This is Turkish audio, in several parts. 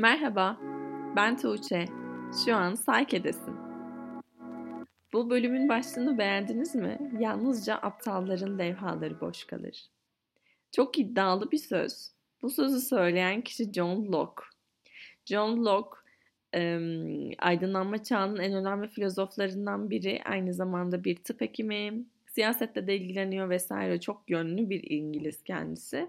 Merhaba, ben Tuğçe. Şu an Sayke'desin. Bu bölümün başlığını beğendiniz mi? Yalnızca aptalların levhaları boş kalır. Çok iddialı bir söz. Bu sözü söyleyen kişi John Locke. John Locke, aydınlanma çağının en önemli filozoflarından biri. Aynı zamanda bir tıp hekimi, siyasetle de ilgileniyor vesaire. Çok yönlü bir İngiliz kendisi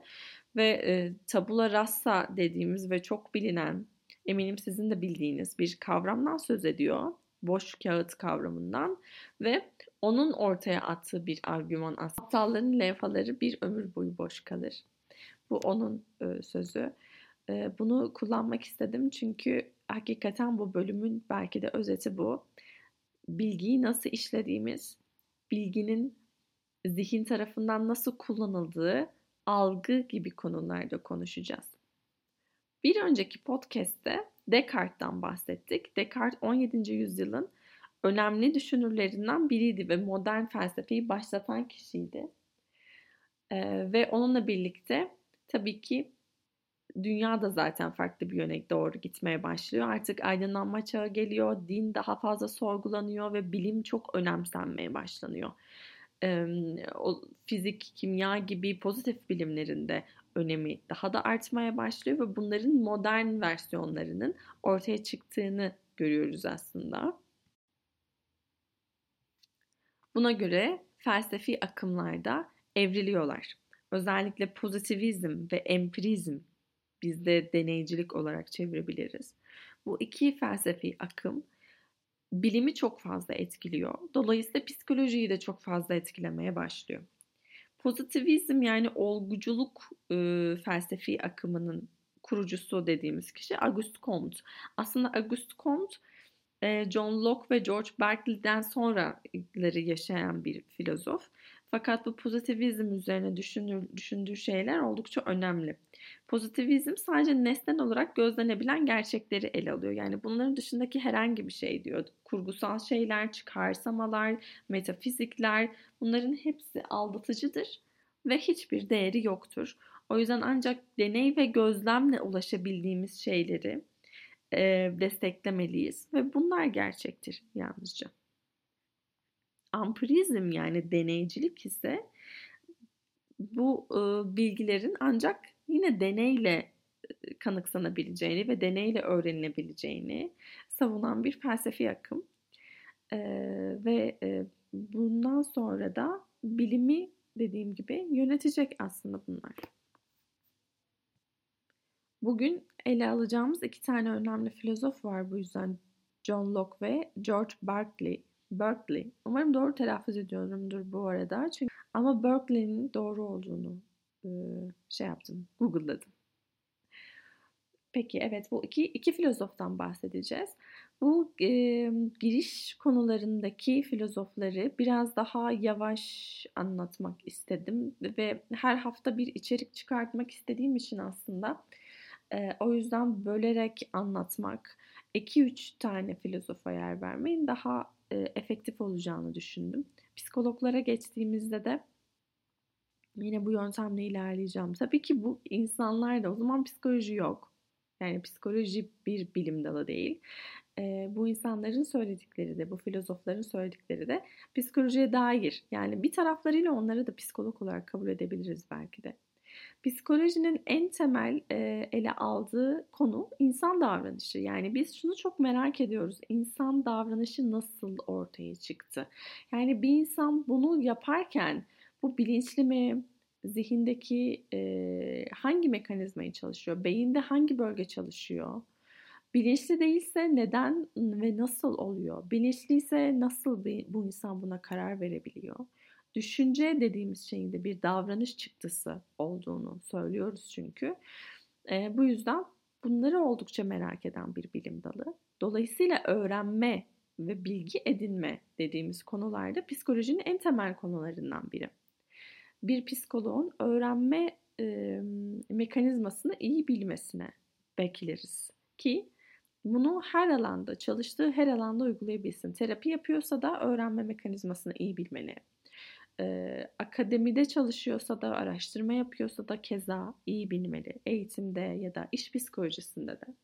ve e, tabula rasa dediğimiz ve çok bilinen eminim sizin de bildiğiniz bir kavramdan söz ediyor. Boş kağıt kavramından ve onun ortaya attığı bir argüman aslında. Aptalların levhaları bir ömür boyu boş kalır. Bu onun e, sözü. E, bunu kullanmak istedim çünkü hakikaten bu bölümün belki de özeti bu. Bilgiyi nasıl işlediğimiz, bilginin zihin tarafından nasıl kullanıldığı algı gibi konularda konuşacağız. Bir önceki podcast'te Descartes'tan bahsettik. Descartes 17. yüzyılın önemli düşünürlerinden biriydi ve modern felsefeyi başlatan kişiydi. Ee, ve onunla birlikte tabii ki dünya da zaten farklı bir yöne doğru gitmeye başlıyor. Artık aydınlanma çağı geliyor, din daha fazla sorgulanıyor ve bilim çok önemsenmeye başlanıyor e, o fizik, kimya gibi pozitif bilimlerinde önemi daha da artmaya başlıyor ve bunların modern versiyonlarının ortaya çıktığını görüyoruz aslında. Buna göre felsefi akımlarda evriliyorlar. Özellikle pozitivizm ve empirizm bizde deneycilik olarak çevirebiliriz. Bu iki felsefi akım bilimi çok fazla etkiliyor. Dolayısıyla psikolojiyi de çok fazla etkilemeye başlıyor. Pozitivizm yani olguculuk e, felsefi akımının kurucusu dediğimiz kişi Auguste Comte. Aslında Auguste Comte e, John Locke ve George Berkeley'den sonraları yaşayan bir filozof. Fakat bu pozitivizm üzerine düşündüğü şeyler oldukça önemli. Pozitivizm sadece nesnel olarak gözlenebilen gerçekleri ele alıyor. Yani bunların dışındaki herhangi bir şey diyor. Kurgusal şeyler, çıkarsamalar, metafizikler bunların hepsi aldatıcıdır ve hiçbir değeri yoktur. O yüzden ancak deney ve gözlemle ulaşabildiğimiz şeyleri e, desteklemeliyiz ve bunlar gerçektir yalnızca. Ampirizm yani deneycilik ise bu e, bilgilerin ancak yine deneyle kanıksanabileceğini ve deneyle öğrenilebileceğini savunan bir felsefi akım. E, ve e, bundan sonra da bilimi dediğim gibi yönetecek aslında bunlar. Bugün ele alacağımız iki tane önemli filozof var bu yüzden John Locke ve George Berkeley. Berkeley. Umarım doğru telaffuz ediyorumdur bu arada. Çünkü ama Berkeley'nin doğru olduğunu şey yaptım, Google'ladım. Peki evet bu iki, iki filozoftan bahsedeceğiz. Bu e, giriş konularındaki filozofları biraz daha yavaş anlatmak istedim ve her hafta bir içerik çıkartmak istediğim için aslında e, o yüzden bölerek anlatmak, 2-3 tane filozofa yer vermeyin daha e, efektif olacağını düşündüm. Psikologlara geçtiğimizde de yine bu yöntemle ilerleyeceğim. Tabii ki bu insanlarda o zaman psikoloji yok. Yani psikoloji bir bilim dalı değil. E, bu insanların söyledikleri de, bu filozofların söyledikleri de psikolojiye dair. Yani bir taraflarıyla onları da psikolog olarak kabul edebiliriz belki de. Psikolojinin en temel e, ele aldığı konu insan davranışı. Yani biz şunu çok merak ediyoruz. İnsan davranışı nasıl ortaya çıktı? Yani bir insan bunu yaparken bu bilinçli mi? Zihindeki e, hangi mekanizmayı çalışıyor? Beyinde hangi bölge çalışıyor? Bilinçli değilse neden ve nasıl oluyor? Bilinçliyse nasıl bir, bu insan buna karar verebiliyor? düşünce dediğimiz şeyin de bir davranış çıktısı olduğunu söylüyoruz çünkü. E, bu yüzden bunları oldukça merak eden bir bilim dalı. Dolayısıyla öğrenme ve bilgi edinme dediğimiz konularda psikolojinin en temel konularından biri. Bir psikoloğun öğrenme e, mekanizmasını iyi bilmesine bekleriz ki bunu her alanda, çalıştığı her alanda uygulayabilsin. Terapi yapıyorsa da öğrenme mekanizmasını iyi bilmeli e, akademide çalışıyorsa da, araştırma yapıyorsa da keza iyi bilmeli. Eğitimde ya da iş psikolojisinde de.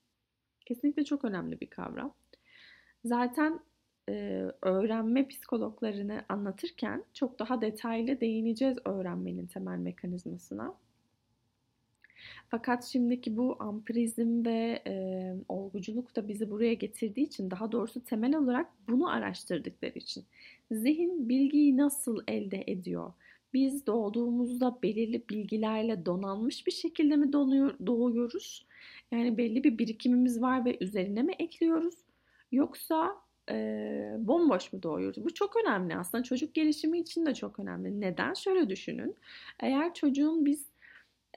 Kesinlikle çok önemli bir kavram. Zaten öğrenme psikologlarını anlatırken çok daha detaylı değineceğiz öğrenmenin temel mekanizmasına. Fakat şimdiki bu ampirizm ve e, olguculuk da bizi buraya getirdiği için daha doğrusu temel olarak bunu araştırdıkları için zihin bilgiyi nasıl elde ediyor? Biz doğduğumuzda belirli bilgilerle donanmış bir şekilde mi donuyor, doğuyoruz? Yani belli bir birikimimiz var ve üzerine mi ekliyoruz? Yoksa e, bomboş mu doğuyoruz? Bu çok önemli aslında. Çocuk gelişimi için de çok önemli. Neden? Şöyle düşünün. Eğer çocuğun biz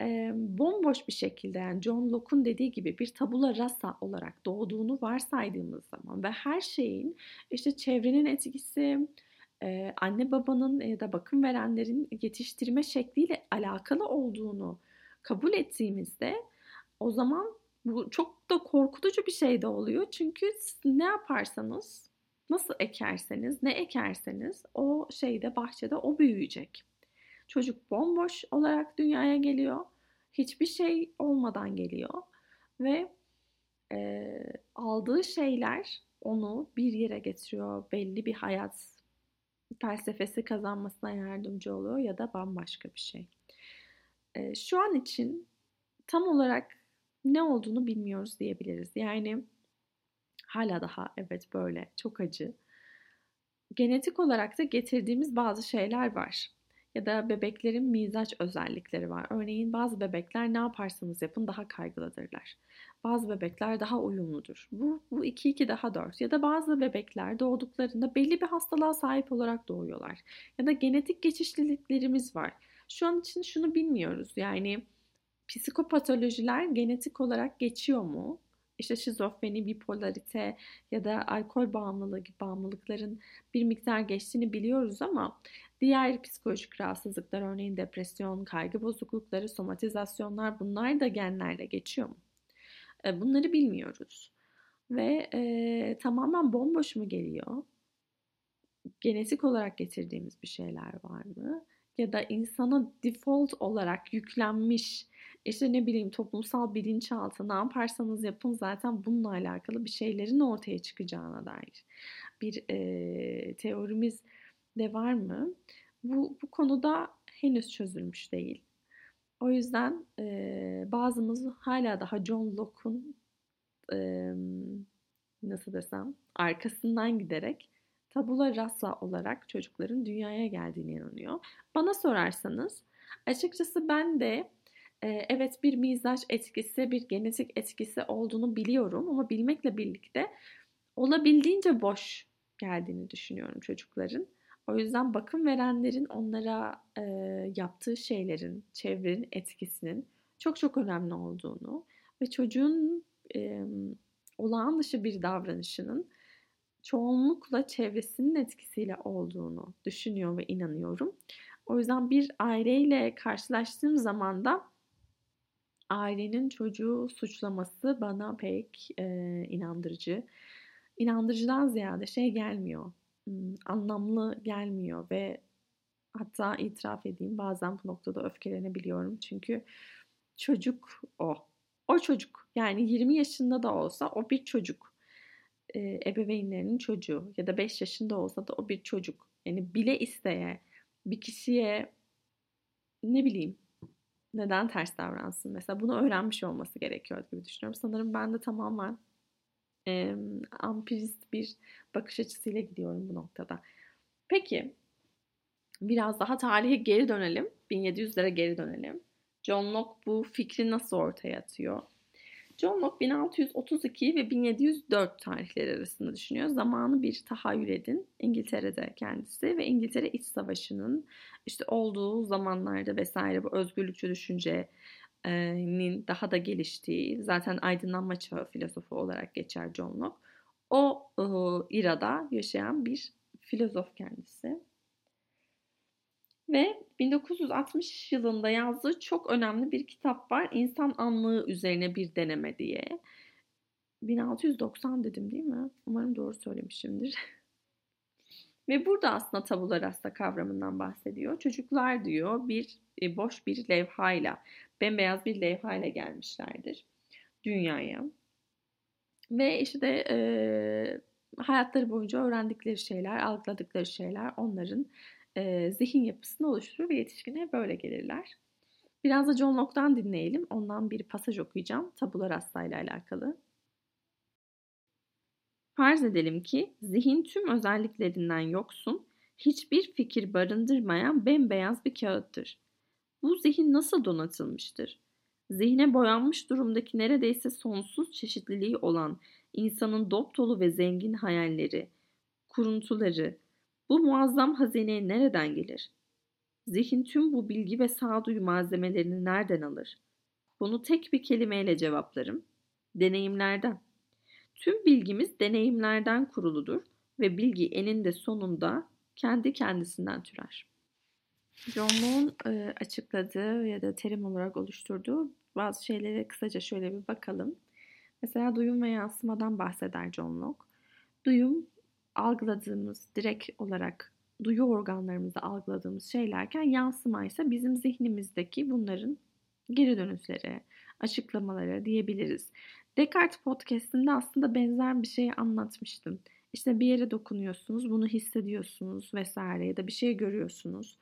e, bomboş bir şekilde yani John Locke'un dediği gibi bir tabula rasa olarak doğduğunu varsaydığımız zaman ve her şeyin işte çevrenin etkisi, e, anne babanın ya da bakım verenlerin yetiştirme şekliyle alakalı olduğunu kabul ettiğimizde o zaman bu çok da korkutucu bir şey de oluyor. Çünkü ne yaparsanız, nasıl ekerseniz, ne ekerseniz o şeyde bahçede o büyüyecek. Çocuk bomboş olarak dünyaya geliyor. Hiçbir şey olmadan geliyor ve e, aldığı şeyler onu bir yere getiriyor. Belli bir hayat felsefesi kazanmasına yardımcı oluyor ya da bambaşka bir şey. E, şu an için tam olarak ne olduğunu bilmiyoruz diyebiliriz. Yani hala daha evet böyle çok acı. Genetik olarak da getirdiğimiz bazı şeyler var ya da bebeklerin mizaç özellikleri var. Örneğin bazı bebekler ne yaparsanız yapın daha kaygılıdırlar. Bazı bebekler daha uyumludur. Bu, bu 2-2 daha 4. Ya da bazı bebekler doğduklarında belli bir hastalığa sahip olarak doğuyorlar. Ya da genetik geçişliliklerimiz var. Şu an için şunu bilmiyoruz. Yani psikopatolojiler genetik olarak geçiyor mu? İşte şizofreni, bipolarite ya da alkol bağımlılığı gibi bağımlılıkların bir miktar geçtiğini biliyoruz ama Diğer psikolojik rahatsızlıklar örneğin depresyon, kaygı bozuklukları, somatizasyonlar bunlar da genlerle geçiyor mu? E, bunları bilmiyoruz. Ve e, tamamen bomboş mu geliyor? Genetik olarak getirdiğimiz bir şeyler var mı? Ya da insana default olarak yüklenmiş işte ne bileyim toplumsal bilinçaltı ne yaparsanız yapın zaten bununla alakalı bir şeylerin ortaya çıkacağına dair bir e, teorimiz de var mı? Bu, bu konuda henüz çözülmüş değil. O yüzden e, bazımız hala daha John Locke'un e, nasıl desem arkasından giderek tabula rasa olarak çocukların dünyaya geldiğine inanıyor. Bana sorarsanız açıkçası ben de evet bir mizaç etkisi, bir genetik etkisi olduğunu biliyorum ama bilmekle birlikte olabildiğince boş geldiğini düşünüyorum çocukların. O yüzden bakım verenlerin onlara e, yaptığı şeylerin, çevrenin etkisinin çok çok önemli olduğunu ve çocuğun e, olağan dışı bir davranışının çoğunlukla çevresinin etkisiyle olduğunu düşünüyor ve inanıyorum. O yüzden bir aileyle karşılaştığım zaman da ailenin çocuğu suçlaması bana pek e, inandırıcı. İnandırıcıdan ziyade şey gelmiyor anlamlı gelmiyor ve hatta itiraf edeyim bazen bu noktada öfkelenebiliyorum. Çünkü çocuk o. O çocuk. Yani 20 yaşında da olsa o bir çocuk. E, ebeveynlerinin çocuğu ya da 5 yaşında olsa da o bir çocuk. Yani bile isteye bir kişiye ne bileyim neden ters davransın mesela bunu öğrenmiş olması gerekiyor gibi düşünüyorum. Sanırım ben de tamamen e, ampirist bir bakış açısıyla gidiyorum bu noktada. Peki biraz daha tarihe geri dönelim. 1700'lere geri dönelim. John Locke bu fikri nasıl ortaya atıyor? John Locke 1632 ve 1704 tarihleri arasında düşünüyor. Zamanı bir tahayyül edin. İngiltere'de kendisi ve İngiltere İç Savaşı'nın işte olduğu zamanlarda vesaire bu özgürlükçü düşünce nin daha da geliştiği zaten aydınlanma çağı filozofu olarak geçer John Locke. O irada yaşayan bir filozof kendisi. Ve 1960 yılında yazdığı çok önemli bir kitap var. İnsan anlığı üzerine bir deneme diye. 1690 dedim değil mi? Umarım doğru söylemişimdir. Ve burada aslında tabula rasa kavramından bahsediyor. Çocuklar diyor bir e, boş bir levhayla, bembeyaz bir levhayla gelmişlerdir dünyaya. Ve işte e, hayatları boyunca öğrendikleri şeyler, algıladıkları şeyler onların e, zihin yapısını oluşturur ve yetişkine böyle gelirler. Biraz da John Locke'dan dinleyelim. Ondan bir pasaj okuyacağım. Tabula rasa ile alakalı. Farz edelim ki zihin tüm özelliklerinden yoksun, hiçbir fikir barındırmayan bembeyaz bir kağıttır. Bu zihin nasıl donatılmıştır? Zihne boyanmış durumdaki neredeyse sonsuz çeşitliliği olan insanın dop dolu ve zengin hayalleri, kuruntuları, bu muazzam hazineye nereden gelir? Zihin tüm bu bilgi ve sağduyu malzemelerini nereden alır? Bunu tek bir kelimeyle cevaplarım. Deneyimlerden. Tüm bilgimiz deneyimlerden kuruludur ve bilgi eninde sonunda kendi kendisinden türer. John Locke'un e, açıkladığı ya da terim olarak oluşturduğu bazı şeylere kısaca şöyle bir bakalım. Mesela duyum ve yansımadan bahseder John Locke. Duyum algıladığımız direkt olarak duyu organlarımızda algıladığımız şeylerken yansıma ise bizim zihnimizdeki bunların geri dönüşleri, açıklamaları diyebiliriz. Descartes podcastinde aslında benzer bir şey anlatmıştım. İşte bir yere dokunuyorsunuz, bunu hissediyorsunuz vesaire ya da bir şey görüyorsunuz.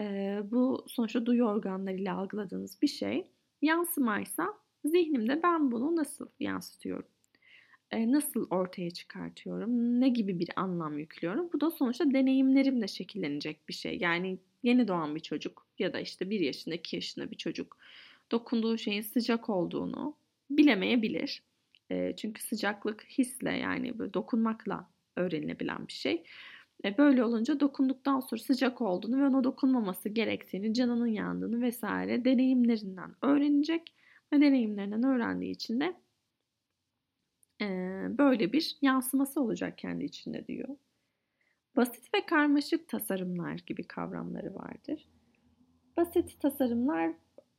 Ee, bu sonuçta duyu organlarıyla algıladığınız bir şey. Yansımaysa zihnimde ben bunu nasıl yansıtıyorum? Ee, nasıl ortaya çıkartıyorum? Ne gibi bir anlam yüklüyorum? Bu da sonuçta deneyimlerimle şekillenecek bir şey. Yani yeni doğan bir çocuk ya da işte bir yaşında, iki yaşında bir çocuk dokunduğu şeyin sıcak olduğunu bilemeyebilir. E, çünkü sıcaklık hisle yani dokunmakla öğrenilebilen bir şey. E, böyle olunca dokunduktan sonra sıcak olduğunu ve ona dokunmaması gerektiğini, canının yandığını vesaire deneyimlerinden öğrenecek ve deneyimlerinden öğrendiği için de e, böyle bir yansıması olacak kendi içinde diyor. Basit ve karmaşık tasarımlar gibi kavramları vardır. Basit tasarımlar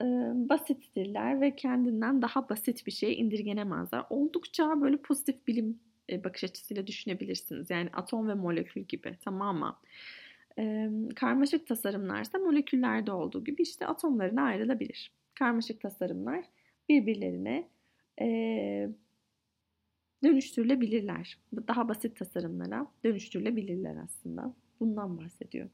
e, basittirler ve kendinden daha basit bir şeye indirgenemezler. Oldukça böyle pozitif bilim e, bakış açısıyla düşünebilirsiniz. Yani atom ve molekül gibi tamamen. E, karmaşık tasarımlarsa moleküllerde olduğu gibi işte atomlarına ayrılabilir. Karmaşık tasarımlar birbirlerine e, dönüştürülebilirler. Daha basit tasarımlara dönüştürülebilirler aslında. Bundan bahsediyor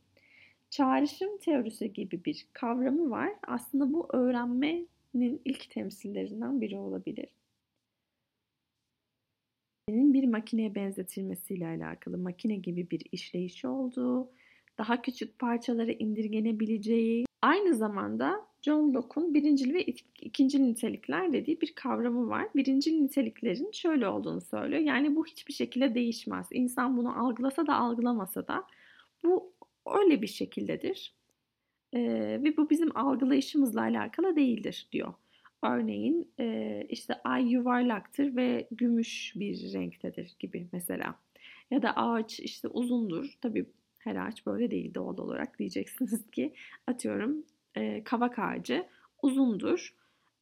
çağrışım teorisi gibi bir kavramı var. Aslında bu öğrenmenin ilk temsillerinden biri olabilir. Bir makineye benzetilmesiyle alakalı makine gibi bir işleyişi olduğu, daha küçük parçalara indirgenebileceği, aynı zamanda John Locke'un birincil ve ikincil nitelikler dediği bir kavramı var. Birincil niteliklerin şöyle olduğunu söylüyor. Yani bu hiçbir şekilde değişmez. İnsan bunu algılasa da algılamasa da bu öyle bir şekildedir. E, ve bu bizim algılayışımızla alakalı değildir diyor. Örneğin e, işte ay yuvarlaktır ve gümüş bir renktedir gibi mesela. Ya da ağaç işte uzundur. Tabii her ağaç böyle değil doğal olarak diyeceksiniz ki atıyorum e, kavak ağacı uzundur.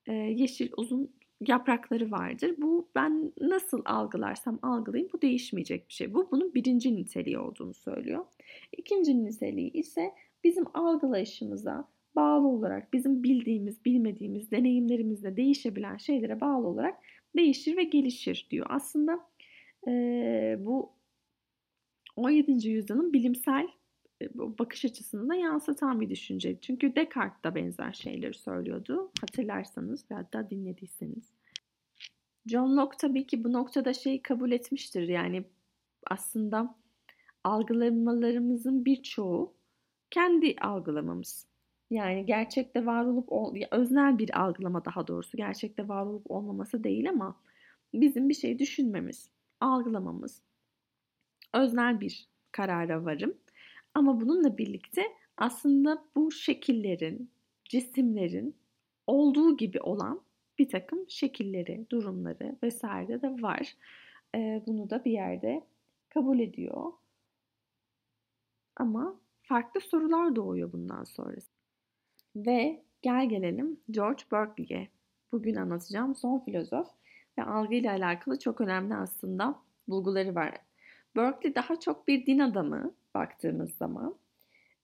E, yeşil uzun yaprakları vardır. Bu ben nasıl algılarsam algılayayım bu değişmeyecek bir şey. Bu bunun birinci niteliği olduğunu söylüyor. İkinci niteliği ise bizim algılayışımıza bağlı olarak bizim bildiğimiz, bilmediğimiz, deneyimlerimizde değişebilen şeylere bağlı olarak değişir ve gelişir diyor. Aslında e, bu 17. yüzyılın bilimsel bakış açısını da yansıtan bir düşünce. Çünkü Descartes da benzer şeyleri söylüyordu. Hatırlarsanız ve hatta dinlediyseniz. John Locke tabii ki bu noktada şeyi kabul etmiştir. Yani aslında algılamalarımızın birçoğu kendi algılamamız. Yani gerçekte var olup öznel bir algılama daha doğrusu gerçekte var olup olmaması değil ama bizim bir şey düşünmemiz, algılamamız öznel bir karara varım ama bununla birlikte aslında bu şekillerin, cisimlerin olduğu gibi olan bir takım şekilleri, durumları vesaire de var. Ee, bunu da bir yerde kabul ediyor. Ama farklı sorular doğuyor bundan sonrası. Ve gel gelelim George Berkeley'e. Bugün anlatacağım son filozof ve algıyla alakalı çok önemli aslında bulguları var. Berkeley daha çok bir din adamı baktığımız zaman.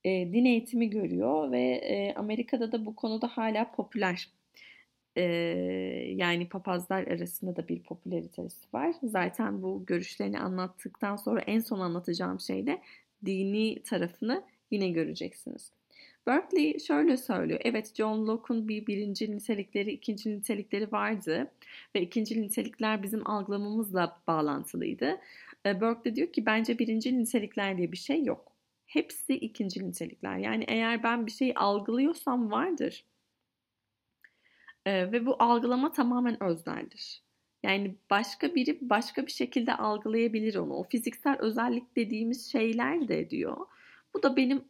E, din eğitimi görüyor ve e, Amerika'da da bu konuda hala popüler. Ee, yani papazlar arasında da bir popülaritesi var. Zaten bu görüşlerini anlattıktan sonra en son anlatacağım şey de dini tarafını yine göreceksiniz. Berkeley şöyle söylüyor. Evet John Locke'un bir birinci nitelikleri, ikinci nitelikleri vardı ve ikinci nitelikler bizim algılamamızla bağlantılıydı. Ee, Berkeley diyor ki bence birinci nitelikler diye bir şey yok. Hepsi ikinci nitelikler. Yani eğer ben bir şeyi algılıyorsam vardır. Ee, ve bu algılama tamamen özneldir. Yani başka biri başka bir şekilde algılayabilir onu. O fiziksel özellik dediğimiz şeyler de diyor. Bu da benim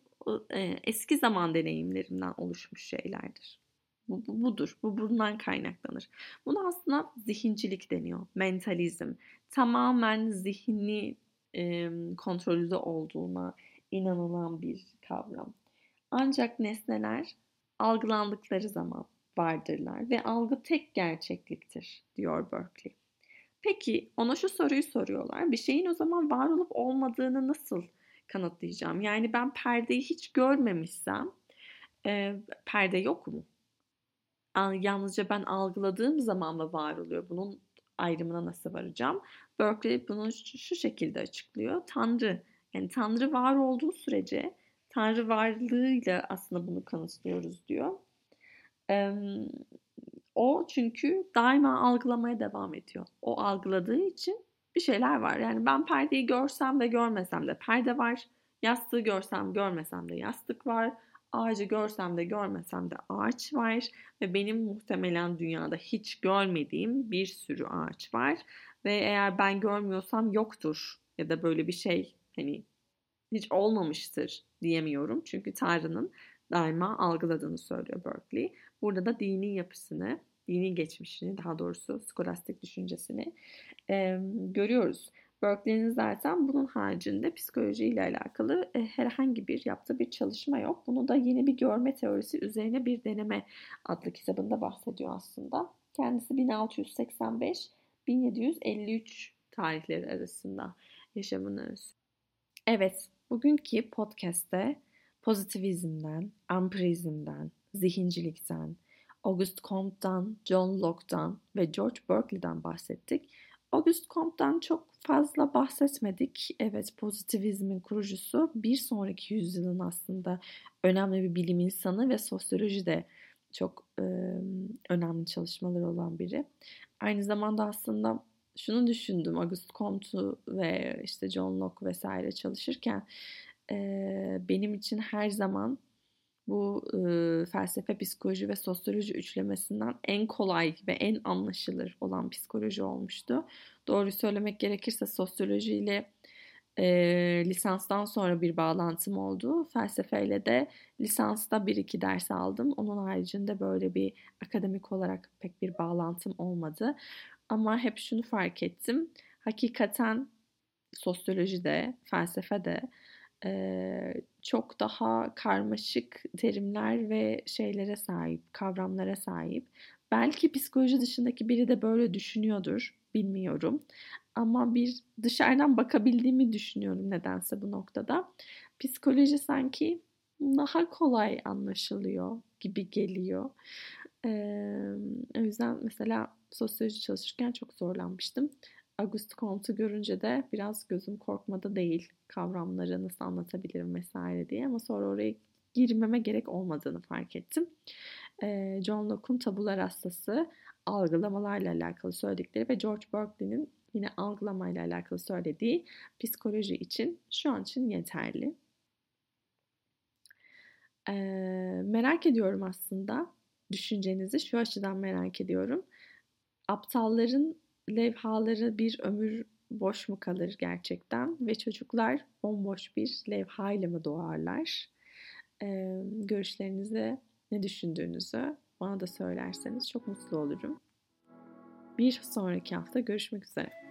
e, eski zaman deneyimlerimden oluşmuş şeylerdir. Bu, bu budur. Bu bundan kaynaklanır. Buna aslında zihincilik deniyor. Mentalizm. Tamamen zihni e, kontrolde olduğuna inanılan bir kavram. Ancak nesneler algılandıkları zaman vardırlar ve algı tek gerçekliktir diyor Berkeley. Peki ona şu soruyu soruyorlar. Bir şeyin o zaman var olup olmadığını nasıl kanıtlayacağım? Yani ben perdeyi hiç görmemişsem e, perde yok mu? Yalnızca ben algıladığım zaman mı var oluyor? Bunun ayrımına nasıl varacağım? Berkeley bunu şu şekilde açıklıyor. Tanrı, yani Tanrı var olduğu sürece Tanrı varlığıyla aslında bunu kanıtlıyoruz diyor. O çünkü daima algılamaya devam ediyor. O algıladığı için bir şeyler var. Yani ben perdeyi görsem de görmesem de perde var. Yastığı görsem görmesem de yastık var. Ağacı görsem de görmesem de ağaç var. Ve benim muhtemelen dünyada hiç görmediğim bir sürü ağaç var. Ve eğer ben görmüyorsam yoktur. Ya da böyle bir şey hani hiç olmamıştır diyemiyorum. Çünkü Tanrı'nın daima algıladığını söylüyor Berkeley. Burada da dini yapısını, dini geçmişini daha doğrusu skolastik düşüncesini e, görüyoruz. Berkeley'nin zaten bunun haricinde psikolojiyle alakalı e, herhangi bir yaptığı bir çalışma yok. Bunu da yeni bir görme teorisi üzerine bir deneme adlı kitabında bahsediyor aslında. Kendisi 1685-1753 tarihleri arasında yaşamını Evet, bugünkü podcast'te pozitivizmden, ampirizmden, zihincilikten, Auguste Comte'dan, John Locke'dan ve George Berkeley'den bahsettik. Auguste Comte'dan çok fazla bahsetmedik. Evet pozitivizmin kurucusu bir sonraki yüzyılın aslında önemli bir bilim insanı ve sosyoloji de çok e, önemli çalışmaları olan biri. Aynı zamanda aslında şunu düşündüm Auguste Comte ve işte John Locke vesaire çalışırken e, benim için her zaman bu e, felsefe, psikoloji ve sosyoloji üçlemesinden en kolay ve en anlaşılır olan psikoloji olmuştu. Doğru söylemek gerekirse sosyolojiyle e, lisanstan sonra bir bağlantım oldu. Felsefeyle de lisansta bir iki ders aldım. Onun haricinde böyle bir akademik olarak pek bir bağlantım olmadı. Ama hep şunu fark ettim. Hakikaten sosyolojide, felsefede çok daha karmaşık terimler ve şeylere sahip, kavramlara sahip. Belki psikoloji dışındaki biri de böyle düşünüyordur, bilmiyorum. Ama bir dışarıdan bakabildiğimi düşünüyorum nedense bu noktada. Psikoloji sanki daha kolay anlaşılıyor gibi geliyor. Ee, o yüzden mesela sosyoloji çalışırken çok zorlanmıştım. Auguste Comte'u görünce de biraz gözüm korkmadı değil kavramları nasıl anlatabilirim vesaire diye ama sonra oraya girmeme gerek olmadığını fark ettim. John Locke'un tabular hastası algılamalarla alakalı söyledikleri ve George Berkeley'nin yine algılamayla alakalı söylediği psikoloji için şu an için yeterli. Ee, merak ediyorum aslında düşüncenizi şu açıdan merak ediyorum. Aptalların levhaları bir ömür boş mu kalır gerçekten ve çocuklar bomboş bir levhayla mı doğarlar? Ee, görüşlerinizi, ne düşündüğünüzü bana da söylerseniz çok mutlu olurum. Bir sonraki hafta görüşmek üzere.